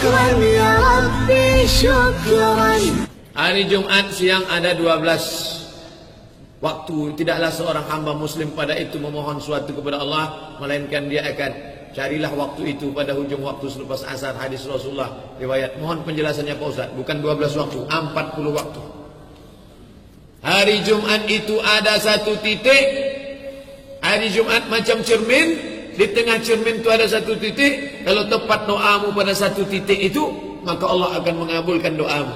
syukran ya Rabbi syukran Hari Jumat siang ada 12 waktu. Tidaklah seorang hamba muslim pada itu memohon suatu kepada Allah Melainkan dia akan carilah waktu itu pada hujung waktu selepas asar. Hadis Rasulullah riwayat. Mohon penjelasannya Pak Ustaz. Bukan 12 waktu 40 waktu. Hari Jumat itu ada satu titik. Hari Jumat macam cermin. Di tengah cermin itu ada satu titik Kalau tepat doamu pada satu titik itu Maka Allah akan mengabulkan doamu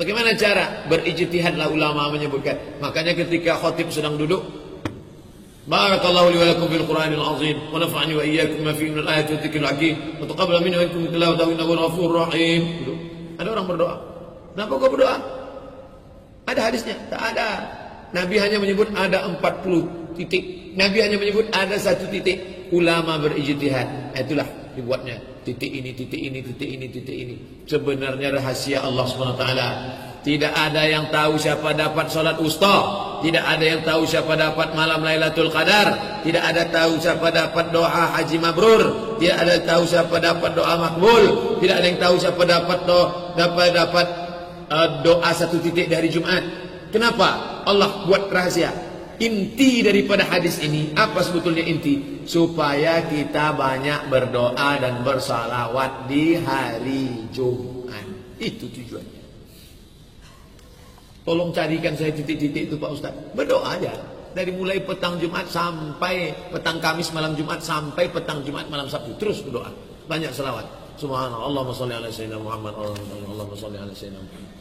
Bagaimana cara? Berijtihadlah ulama menyebutkan Makanya ketika khotib sedang duduk Barakallahu li wa lakum fil Qur'anil azim wa nafa'ani wa iyyakum ma fihi min al-ayati wa dhikril hakim wa taqabbal minna wa minkum tilawatahu innahu ghafurur rahim. Ada orang berdoa. Kenapa kau berdoa? Ada hadisnya? Tak ada. Nabi hanya menyebut ada 40 titik. Nabi hanya menyebut ada satu titik. Ulama berijtihad. Itulah dibuatnya. Titik ini, titik ini, titik ini, titik ini. Sebenarnya rahasia Allah SWT. Tidak ada yang tahu siapa dapat solat usta. Tidak ada yang tahu siapa dapat malam Lailatul Qadar. Tidak ada tahu siapa dapat doa haji mabrur. Tidak ada tahu siapa dapat doa makbul. Tidak ada yang tahu siapa dapat doa dapat dapat uh, doa satu titik dari Jumat. Kenapa? Allah buat rahasia. Inti daripada hadis ini apa sebetulnya inti? Supaya kita banyak berdoa dan bersalawat di hari Jumat. Itu tujuannya. Tolong carikan saya titik-titik itu Pak Ustaz. Berdoa aja. Dari mulai petang Jumat sampai petang Kamis malam Jumat sampai petang Jumat malam Sabtu terus berdoa. Banyak selawat. Subhanallah. Allahumma salli ala sayyidina Muhammad. Allahumma salli ala sayyidina Muhammad.